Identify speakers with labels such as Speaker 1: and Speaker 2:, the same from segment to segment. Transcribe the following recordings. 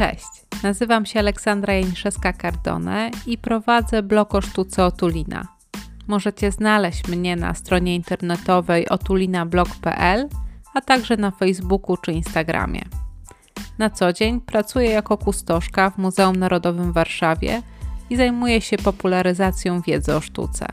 Speaker 1: Cześć, nazywam się Aleksandra Janiszewska-Cardone i prowadzę blog o sztuce Otulina. Możecie znaleźć mnie na stronie internetowej otulinablog.pl, a także na Facebooku czy Instagramie. Na co dzień pracuję jako kustoszka w Muzeum Narodowym w Warszawie i zajmuję się popularyzacją wiedzy o sztuce.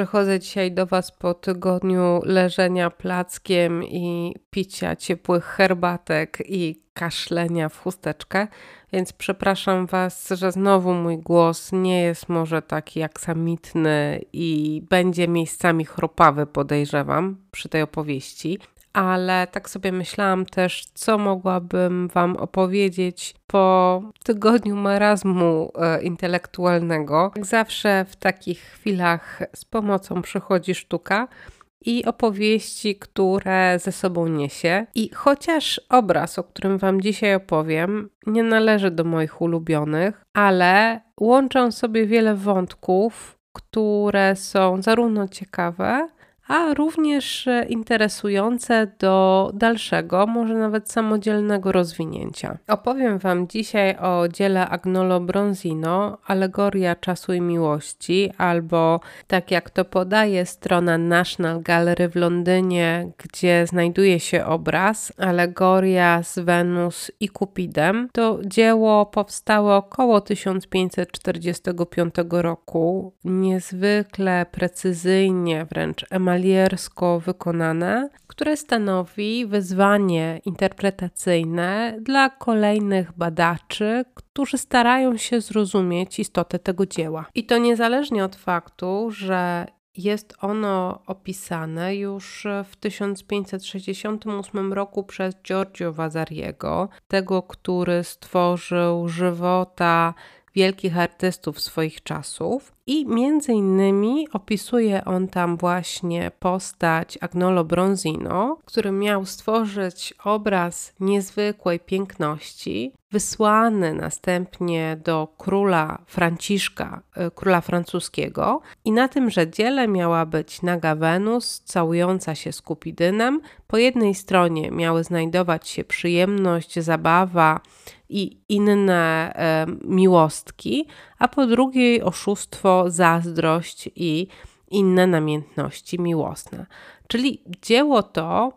Speaker 1: Przychodzę dzisiaj do Was po tygodniu leżenia plackiem i picia ciepłych herbatek i kaszlenia w chusteczkę, więc przepraszam Was, że znowu mój głos nie jest może taki aksamitny i będzie miejscami chropawy, podejrzewam, przy tej opowieści ale tak sobie myślałam też, co mogłabym Wam opowiedzieć po tygodniu marazmu e, intelektualnego. Jak zawsze w takich chwilach z pomocą przychodzi sztuka i opowieści, które ze sobą niesie. I chociaż obraz, o którym Wam dzisiaj opowiem, nie należy do moich ulubionych, ale łączą sobie wiele wątków, które są zarówno ciekawe, a również e, interesujące do dalszego, może nawet samodzielnego rozwinięcia. Opowiem Wam dzisiaj o dziele Agnolo Bronzino, Alegoria czasu i miłości, albo tak jak to podaje strona National Gallery w Londynie, gdzie znajduje się obraz Alegoria z Wenus i Kupidem. To dzieło powstało około 1545 roku, niezwykle precyzyjnie, wręcz emaliowane kavaliersko wykonane, które stanowi wyzwanie interpretacyjne dla kolejnych badaczy, którzy starają się zrozumieć istotę tego dzieła. I to niezależnie od faktu, że jest ono opisane już w 1568 roku przez Giorgio Vasariego, tego, który stworzył żywota wielkich artystów swoich czasów i między innymi opisuje on tam właśnie postać Agnolo Bronzino, który miał stworzyć obraz niezwykłej piękności, wysłany następnie do króla Franciszka, e, króla francuskiego i na tymże dziele miała być naga Wenus całująca się z Kupidynem. Po jednej stronie miały znajdować się przyjemność, zabawa, i inne e, miłostki, a po drugiej oszustwo, zazdrość i inne namiętności miłosne. Czyli dzieło to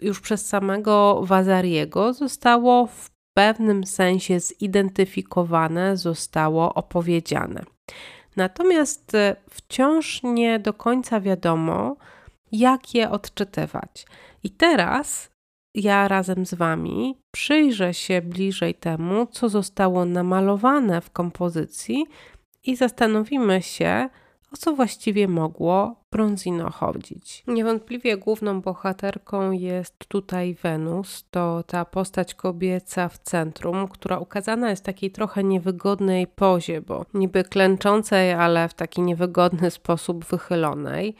Speaker 1: już przez samego Wazariego zostało w pewnym sensie zidentyfikowane, zostało opowiedziane. Natomiast e, wciąż nie do końca wiadomo, jak je odczytywać. I teraz ja razem z Wami przyjrzę się bliżej temu, co zostało namalowane w kompozycji i zastanowimy się, o co właściwie mogło Bronzino chodzić. Niewątpliwie główną bohaterką jest tutaj Wenus, to ta postać kobieca w centrum, która ukazana jest w takiej trochę niewygodnej pozie, bo niby klęczącej, ale w taki niewygodny sposób wychylonej.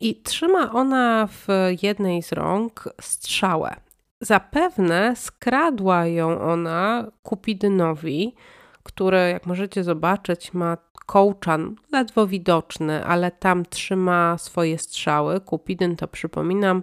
Speaker 1: I trzyma ona w jednej z rąk strzałę. Zapewne skradła ją ona Kupidynowi, który, jak możecie zobaczyć, ma kołczan ledwo widoczny, ale tam trzyma swoje strzały. Kupidyn to przypominam,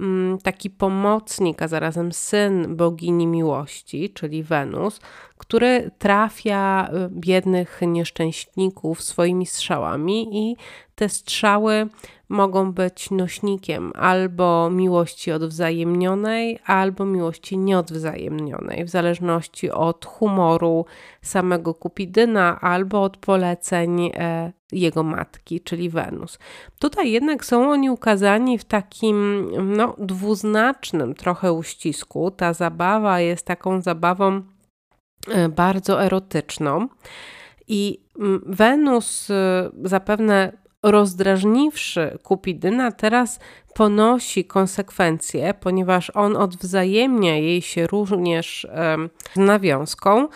Speaker 1: mm, taki pomocnik, a zarazem syn bogini miłości, czyli Wenus, który trafia y, biednych nieszczęśników swoimi strzałami i te strzały mogą być nośnikiem albo miłości odwzajemnionej, albo miłości nieodwzajemnionej, w zależności od humoru samego Kupidyna albo od poleceń e, jego matki, czyli Wenus. Tutaj jednak są oni ukazani w takim no, dwuznacznym trochę uścisku. Ta zabawa jest taką zabawą bardzo erotyczną. I mm, Wenus e, zapewne rozdrażniwszy Kupidyna, teraz ponosi konsekwencje, ponieważ on odwzajemnia jej się również nawiązką,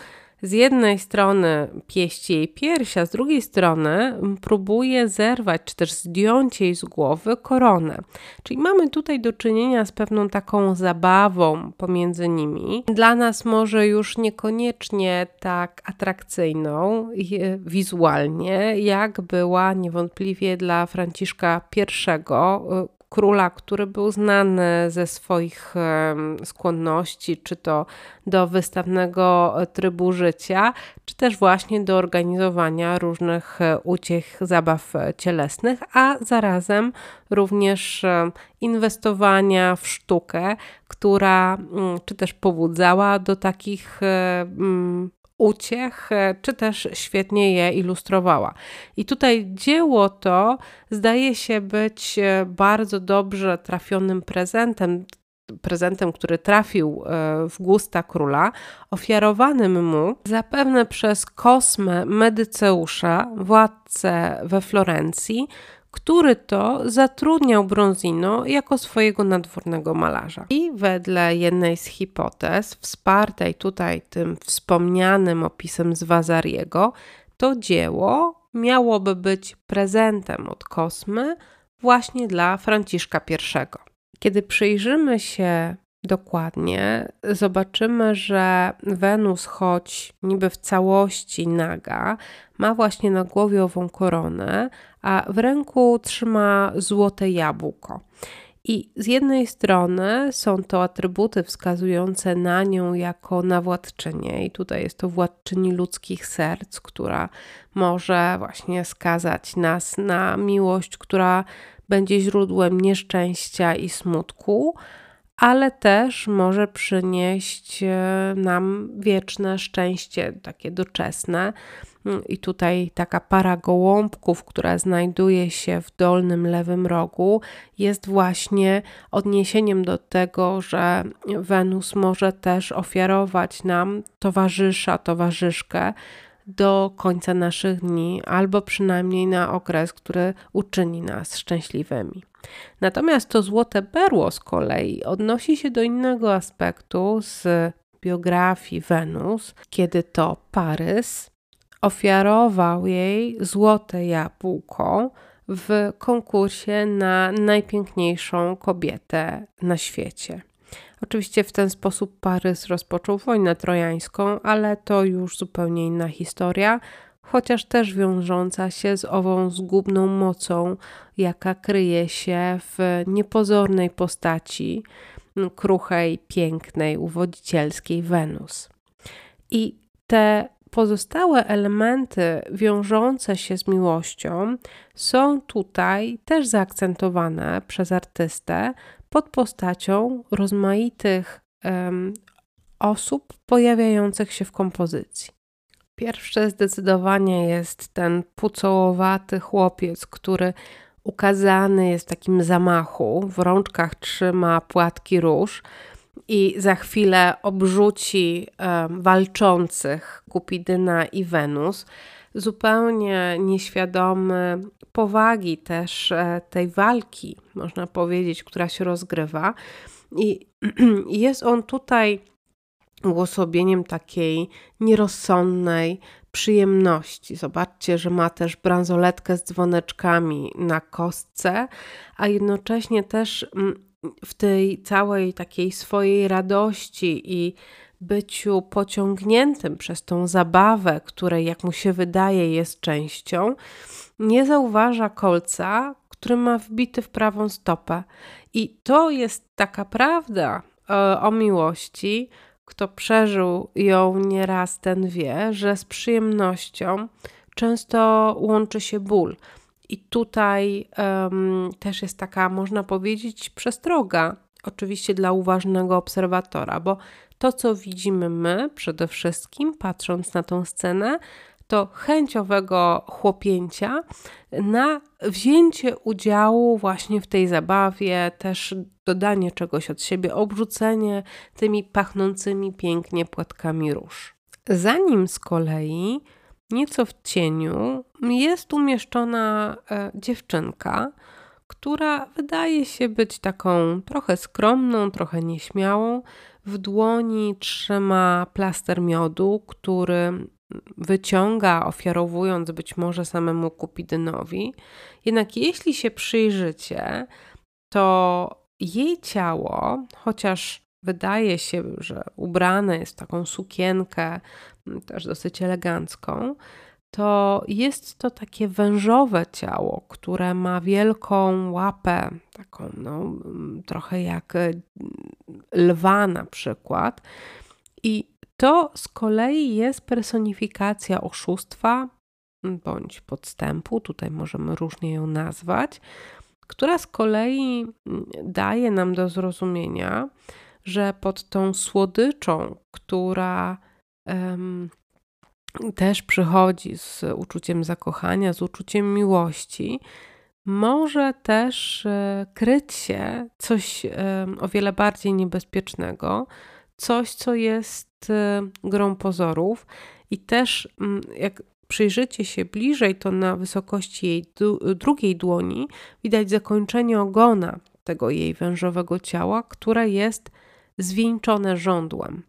Speaker 1: z jednej strony pieści jej piersia, z drugiej strony próbuje zerwać czy też zdjąć jej z głowy koronę. Czyli mamy tutaj do czynienia z pewną taką zabawą pomiędzy nimi. Dla nas może już niekoniecznie tak atrakcyjną wizualnie, jak była niewątpliwie dla Franciszka I, króla, który był znany ze swoich skłonności, czy to do wystawnego trybu życia, czy też właśnie do organizowania różnych e, uciech, zabaw e, cielesnych, a zarazem również inwestowania w sztukę, która mm, czy też pobudzała do takich mm, uciech, e, czy też świetnie je ilustrowała. I tutaj dzieło to zdaje się być e, bardzo dobrze trafionym prezentem, prezentem, który trafił e, w gusta króla, ofiarowanym mu zapewne przez Kosmę Medyceusza, władcę we Florencji, który to zatrudniał Bronzino jako swojego nadwornego malarza. I wedle jednej z hipotez, wspartej tutaj tym wspomnianym opisem z Wazariego, to dzieło miałoby być prezentem od Kosmy właśnie dla Franciszka I. Kiedy przyjrzymy się dokładnie, zobaczymy, że Wenus, choć niby w całości naga, ma właśnie na głowie ową koronę, a w ręku trzyma złote jabłko. I z jednej strony są to atrybuty wskazujące na nią jako na władczynię, i tutaj jest to władczyni ludzkich serc, która może właśnie skazać nas na miłość, która będzie źródłem nieszczęścia i smutku, ale też może przynieść e, nam wieczne szczęście, takie doczesne. Mm, I tutaj taka para gołąbków, która znajduje się w dolnym lewym rogu, jest właśnie odniesieniem do tego, że Wenus może też ofiarować nam towarzysza, towarzyszkę do końca naszych dni, albo przynajmniej na okres, który uczyni nas szczęśliwymi. Natomiast to złote berło z kolei odnosi się do innego aspektu z biografii Wenus, kiedy to Parys ofiarował jej złote jabłko w konkursie na najpiękniejszą kobietę na świecie. Oczywiście w ten sposób Parys rozpoczął wojnę trojańską, ale to już zupełnie inna historia, chociaż też wiążąca się z ową zgubną mocą, jaka kryje się w niepozornej postaci kruchej, pięknej, uwodzicielskiej Wenus. I te pozostałe elementy wiążące się z miłością są tutaj też zaakcentowane przez artystę pod postacią rozmaitych um, osób pojawiających się w kompozycji. Pierwsze zdecydowanie jest ten pucołowaty chłopiec, który ukazany jest w takim zamachu, w rączkach trzyma płatki róż i za chwilę obrzuci e, walczących Kupidyna i Wenus, zupełnie nieświadomy powagi też e, tej walki, można powiedzieć, która się rozgrywa. I jest on tutaj uosobieniem takiej nierozsądnej przyjemności. Zobaczcie, że ma też bransoletkę z dzwoneczkami na kostce, a jednocześnie też mm, w tej całej takiej swojej radości i byciu pociągniętym przez tą zabawę, której, jak mu się wydaje, jest częścią, nie zauważa kolca, który ma wbity w prawą stopę. I to jest taka prawda e, o miłości, kto przeżył ją nieraz, ten wie, że z przyjemnością często łączy się ból. I tutaj um, też jest taka, można powiedzieć, przestroga, oczywiście dla uważnego obserwatora, bo to, co widzimy my przede wszystkim, patrząc na tą scenę, to chęciowego chłopięcia na wzięcie udziału właśnie w tej zabawie, też dodanie czegoś od siebie, obrzucenie tymi pachnącymi pięknie płatkami róż. Za nim z kolei, nieco w cieniu, jest umieszczona e, dziewczynka, która wydaje się być taką trochę skromną, trochę nieśmiałą. W dłoni trzyma plaster miodu, który wyciąga, ofiarowując być może samemu Kupidynowi. Jednak jeśli się przyjrzycie, to jej ciało, chociaż wydaje się, że ubrane jest w taką sukienkę, też dosyć elegancką, to jest to takie wężowe ciało, które ma wielką łapę, taką no, trochę jak e, lwa na przykład. I to z kolei jest personifikacja oszustwa bądź podstępu, tutaj możemy różnie ją nazwać, która z kolei daje nam do zrozumienia, że pod tą słodyczą, która um, też przychodzi z uczuciem zakochania, z uczuciem miłości, może też e, kryć się coś o wiele bardziej niebezpiecznego, coś, co jest e, grą pozorów i też mm, jak przyjrzycie się bliżej, to na wysokości jej drugiej dłoni widać zakończenie ogona tego jej wężowego ciała, które jest zwieńczone żądłem.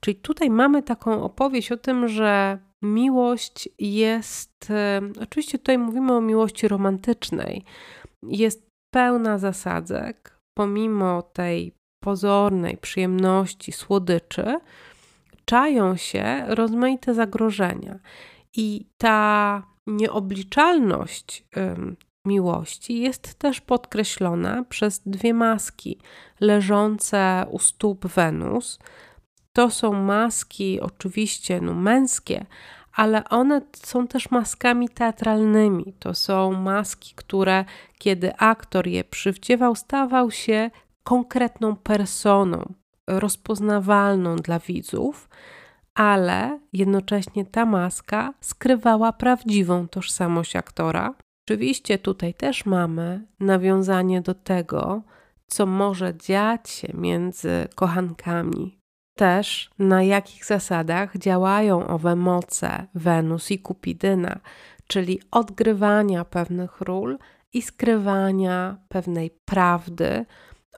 Speaker 1: Czyli tutaj mamy taką opowieść o tym, że miłość jest, e, oczywiście tutaj mówimy o miłości romantycznej, jest pełna zasadzek, pomimo tej pozornej przyjemności, słodyczy, czają się rozmaite zagrożenia. I ta nieobliczalność miłości jest też podkreślona przez dwie maski leżące u stóp Wenus. To są maski oczywiście no, męskie, ale one są też maskami teatralnymi. To są maski, które kiedy aktor je przywdziewał, stawał się konkretną personą, rozpoznawalną dla widzów, ale jednocześnie ta maska skrywała prawdziwą tożsamość aktora. Oczywiście tutaj też mamy nawiązanie do tego, co może dziać się między kochankami. Też na jakich zasadach działają owe moce Wenus i Kupidyna, czyli odgrywania pewnych ról i skrywania pewnej prawdy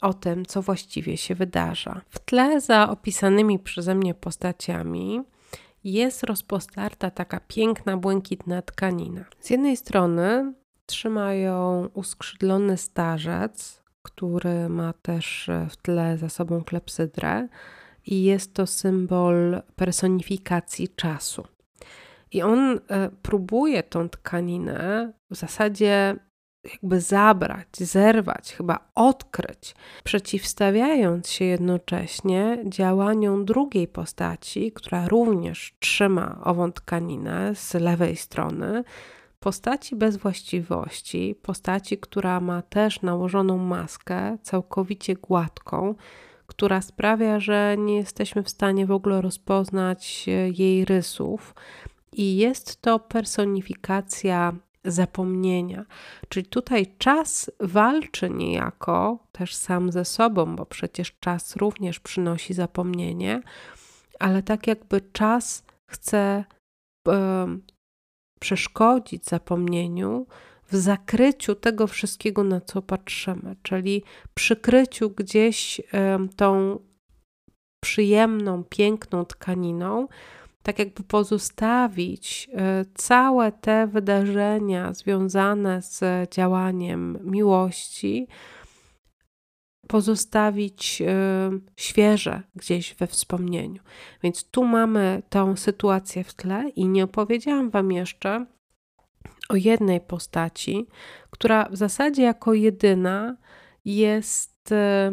Speaker 1: o tym, co właściwie się wydarza. W tle za opisanymi przeze mnie postaciami jest rozpostarta taka piękna, błękitna tkanina. Z jednej strony trzymają uskrzydlony starzec, który ma też w tle za sobą klepsydrę i jest to symbol personifikacji czasu. I on e, próbuje tą tkaninę w zasadzie jakby zabrać, zerwać, chyba odkryć, przeciwstawiając się jednocześnie działaniom drugiej postaci, która również trzyma ową tkaninę z lewej strony, postaci bez właściwości, postaci, która ma też nałożoną maskę, całkowicie gładką, która sprawia, że nie jesteśmy w stanie w ogóle rozpoznać jej rysów. I jest to personifikacja zapomnienia. Czyli tutaj czas walczy niejako też sam ze sobą, bo przecież czas również przynosi zapomnienie, ale tak jakby czas chce przeszkodzić zapomnieniu w zakryciu tego wszystkiego, na co patrzymy, czyli przykryciu gdzieś tą przyjemną, piękną tkaniną, tak jakby pozostawić e, całe te wydarzenia związane z działaniem miłości, pozostawić e, świeże gdzieś we wspomnieniu. Więc tu mamy tą sytuację w tle i nie opowiedziałam Wam jeszcze o jednej postaci, która w zasadzie jako jedyna jest e,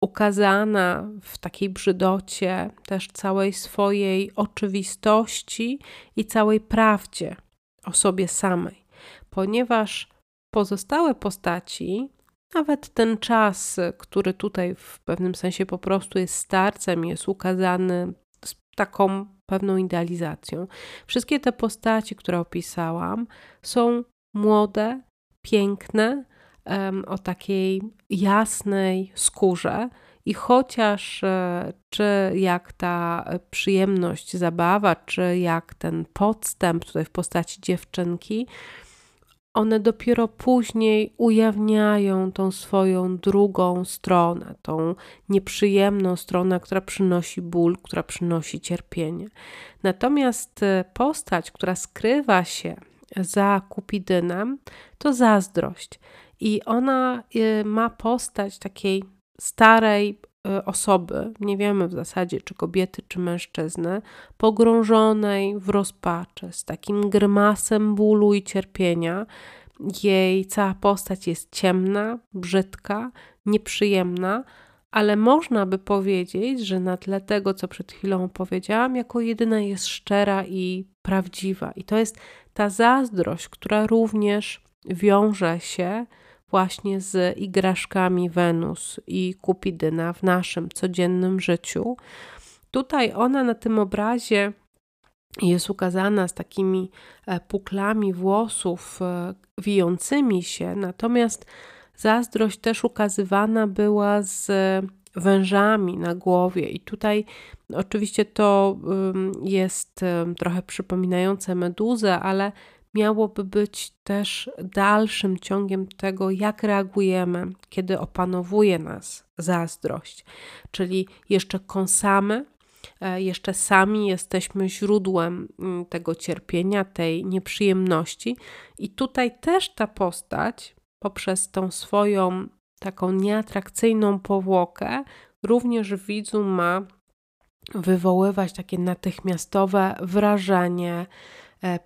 Speaker 1: ukazana w takiej brzydocie też całej swojej oczywistości i całej prawdzie o sobie samej, ponieważ pozostałe postaci, nawet ten czas, który tutaj w pewnym sensie po prostu jest starcem, jest ukazany z taką pewną idealizacją. Wszystkie te postaci, które opisałam, są młode, piękne, o takiej jasnej skórze. I chociaż e, czy jak ta przyjemność, zabawa, czy jak ten podstęp tutaj w postaci dziewczynki, one dopiero później ujawniają tą swoją drugą stronę, tą nieprzyjemną stronę, która przynosi ból, która przynosi cierpienie. Natomiast e, postać, która skrywa się za Kupidynem, to zazdrość. I ona y, ma postać takiej starej, osoby, nie wiemy w zasadzie czy kobiety, czy mężczyzny, pogrążonej w rozpaczy, z takim grymasem bólu i cierpienia. Jej cała postać jest ciemna, brzydka, nieprzyjemna, ale można by powiedzieć, że na tle tego, co przed chwilą powiedziałam, jako jedyna jest szczera i prawdziwa. I to jest ta zazdrość, która również wiąże się właśnie z igraszkami Wenus i Kupidyna w naszym codziennym życiu. Tutaj ona na tym obrazie jest ukazana z takimi e, puklami włosów e, wijącymi się, natomiast zazdrość też ukazywana była z wężami na głowie, i tutaj oczywiście to jest trochę przypominające meduzę, ale miałoby być też dalszym ciągiem tego, jak reagujemy, kiedy opanowuje nas zazdrość. Czyli jeszcze kąsamy, e, jeszcze sami jesteśmy źródłem mm, tego cierpienia, tej nieprzyjemności, i tutaj też ta postać, poprzez tą swoją taką nieatrakcyjną powłokę, również widzu ma wywoływać takie natychmiastowe wrażenie,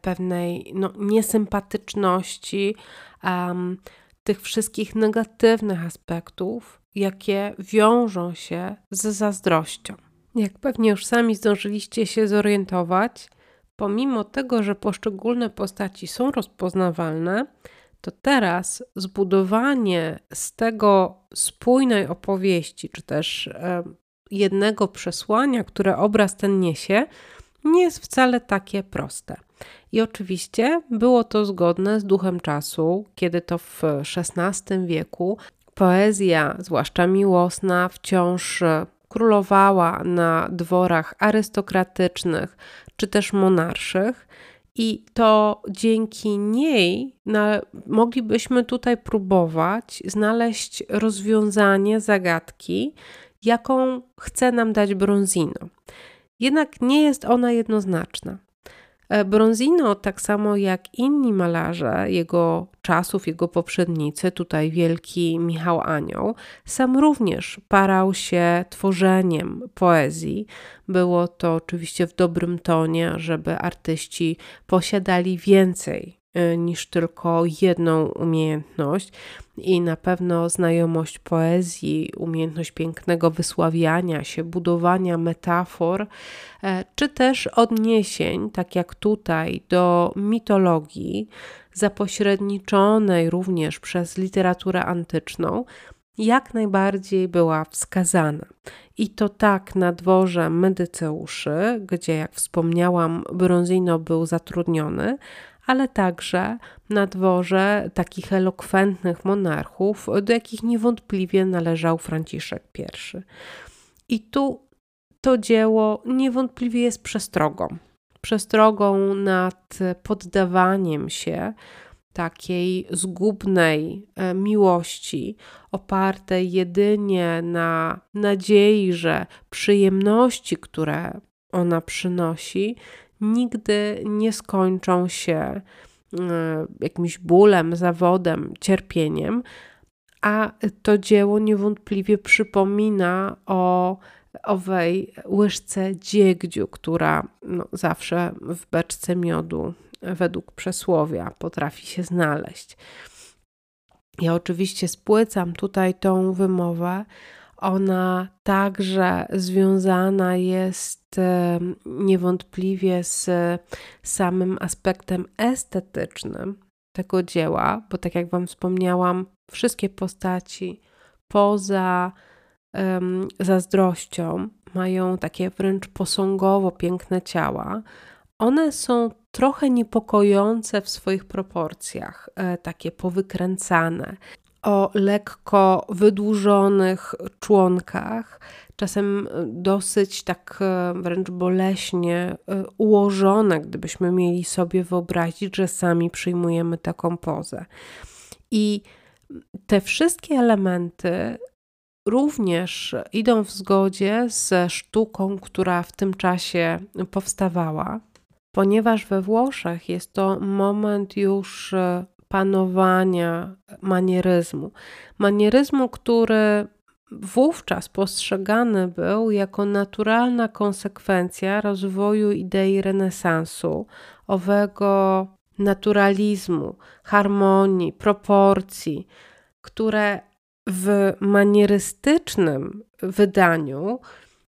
Speaker 1: pewnej no, niesympatyczności, um, tych wszystkich negatywnych aspektów, jakie wiążą się z zazdrością. Jak pewnie już sami zdążyliście się zorientować, pomimo tego, że poszczególne postaci są rozpoznawalne, to teraz zbudowanie z tego spójnej opowieści, czy też e, jednego przesłania, które obraz ten niesie, nie jest wcale takie proste. I oczywiście było to zgodne z duchem czasu, kiedy to w XVI wieku poezja, zwłaszcza miłosna, wciąż królowała na dworach arystokratycznych czy też monarszych. I to dzięki niej na, moglibyśmy tutaj próbować znaleźć rozwiązanie zagadki, jaką chce nam dać Bronzino. Jednak nie jest ona jednoznaczna. E, Bronzino, tak samo jak inni malarze jego czasów, jego poprzednicy, tutaj wielki Michał Anioł, sam również parał się tworzeniem poezji. Było to oczywiście w dobrym tonie, żeby artyści posiadali więcej niż tylko jedną umiejętność i na pewno znajomość poezji, umiejętność pięknego wysławiania się, budowania metafor, e, czy też odniesień, tak jak tutaj, do mitologii, zapośredniczonej również przez literaturę antyczną, jak najbardziej była wskazana. I to tak na dworze Medyceuszy, gdzie, jak wspomniałam, Bronzino był zatrudniony, ale także na dworze takich elokwentnych monarchów, do jakich niewątpliwie należał Franciszek I. I tu to dzieło niewątpliwie jest przestrogą. Przestrogą nad poddawaniem się takiej zgubnej e, miłości, opartej jedynie na nadziei, że przyjemności, które ona przynosi, nigdy nie skończą się e, jakimś bólem, zawodem, cierpieniem, a to dzieło niewątpliwie przypomina o owej łyżce dziegdziu, która no, zawsze w beczce miodu, według przesłowia, potrafi się znaleźć. Ja oczywiście spłycam tutaj tą wymowę, ona także związana jest niewątpliwie z samym aspektem estetycznym tego dzieła, bo tak jak Wam wspomniałam, wszystkie postaci poza um, zazdrością mają takie wręcz posągowo piękne ciała. One są trochę niepokojące w swoich proporcjach, e, takie powykręcane o lekko wydłużonych członkach, czasem dosyć tak e, wręcz boleśnie e, ułożone, gdybyśmy mieli sobie wyobrazić, że sami przyjmujemy taką pozę. I te wszystkie elementy również idą w zgodzie ze sztuką, która w tym czasie powstawała, ponieważ we Włoszech jest to moment już panowania manieryzmu. Manieryzmu, który wówczas postrzegany był jako naturalna konsekwencja rozwoju idei renesansu, owego naturalizmu, harmonii, proporcji, które w manierystycznym wydaniu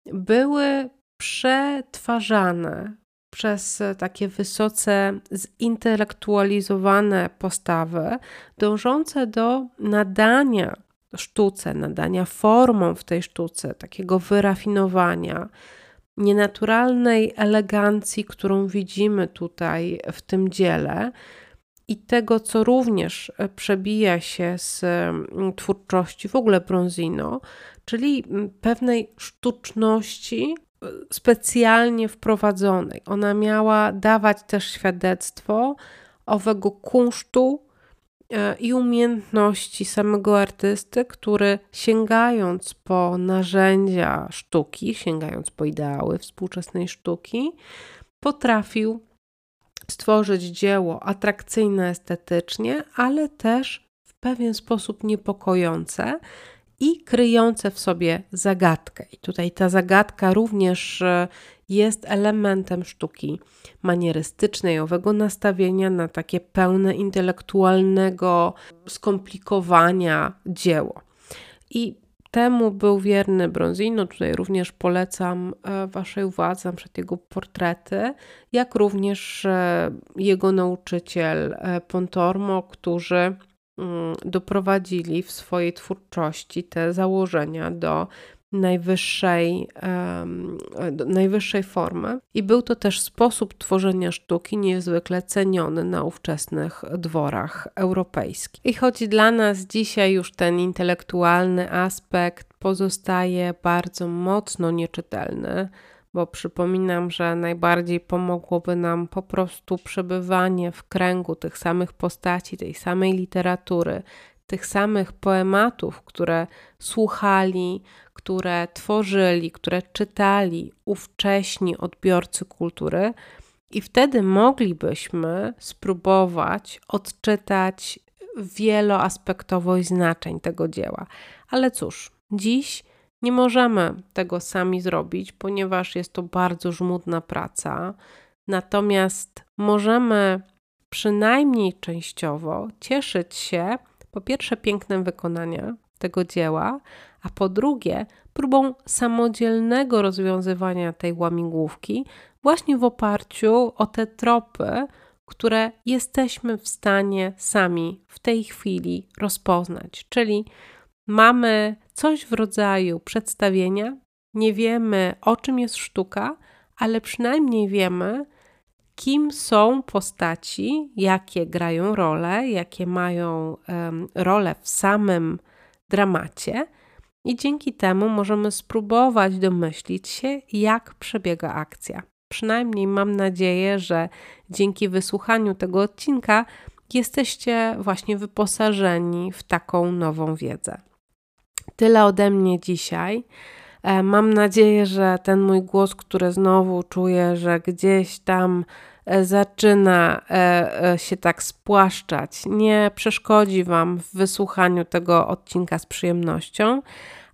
Speaker 1: były przetwarzane przez takie wysoce zintelektualizowane postawy, dążące do nadania sztuce, nadania formom w tej sztuce, takiego wyrafinowania, nienaturalnej elegancji, którą widzimy tutaj w tym dziele. I tego, co również przebija się z mm, twórczości w ogóle Bronzino, czyli mm, pewnej sztuczności specjalnie wprowadzonej. Ona miała dawać też świadectwo owego kunsztu e, i umiejętności samego artysty, który sięgając po narzędzia sztuki, sięgając po ideały współczesnej sztuki, potrafił stworzyć dzieło atrakcyjne estetycznie, ale też w pewien sposób niepokojące, i kryjące w sobie zagadkę. I tutaj ta zagadka również e, jest elementem sztuki manierystycznej, owego nastawienia na takie pełne intelektualnego skomplikowania dzieło. I temu był wierny Bronzino. Tutaj również polecam e, Waszej uwadze przed jego portrety, jak również e, jego nauczyciel Pontormo, którzy doprowadzili w swojej twórczości te założenia do najwyższej, do najwyższej formy. I był to też sposób tworzenia sztuki niezwykle ceniony na ówczesnych dworach europejskich. I choć dla nas dzisiaj już ten intelektualny aspekt pozostaje bardzo mocno nieczytelny, bo przypominam, że najbardziej pomogłoby nam po prostu przebywanie w kręgu tych samych postaci, tej samej literatury, tych samych poematów, które słuchali, które tworzyli, które czytali ówcześni odbiorcy kultury, i wtedy moglibyśmy spróbować odczytać wieloaspektowość znaczeń tego dzieła. Ale cóż, dziś nie możemy tego sami zrobić, ponieważ jest to bardzo żmudna praca. Natomiast możemy przynajmniej częściowo cieszyć się po pierwsze pięknem wykonania tego dzieła, a po drugie próbą samodzielnego rozwiązywania tej łamigłówki właśnie w oparciu o te tropy, które jesteśmy w stanie sami w tej chwili rozpoznać. Czyli mamy coś w rodzaju przedstawienia, nie wiemy o czym jest sztuka, ale przynajmniej wiemy, kim są postaci, jakie grają role, jakie mają um, w samym dramacie, i dzięki temu możemy spróbować domyślić się, jak przebiega akcja. Przynajmniej mam nadzieję, że dzięki wysłuchaniu tego odcinka jesteście właśnie wyposażeni w taką nową wiedzę. Tyle ode mnie dzisiaj. E, mam nadzieję, że ten mój głos, który znowu czuję, że gdzieś tam e, zaczyna e, się tak spłaszczać, nie przeszkodzi Wam w wysłuchaniu tego odcinka z przyjemnością,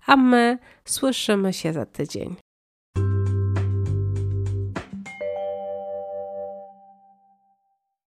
Speaker 1: a my słyszymy się za tydzień.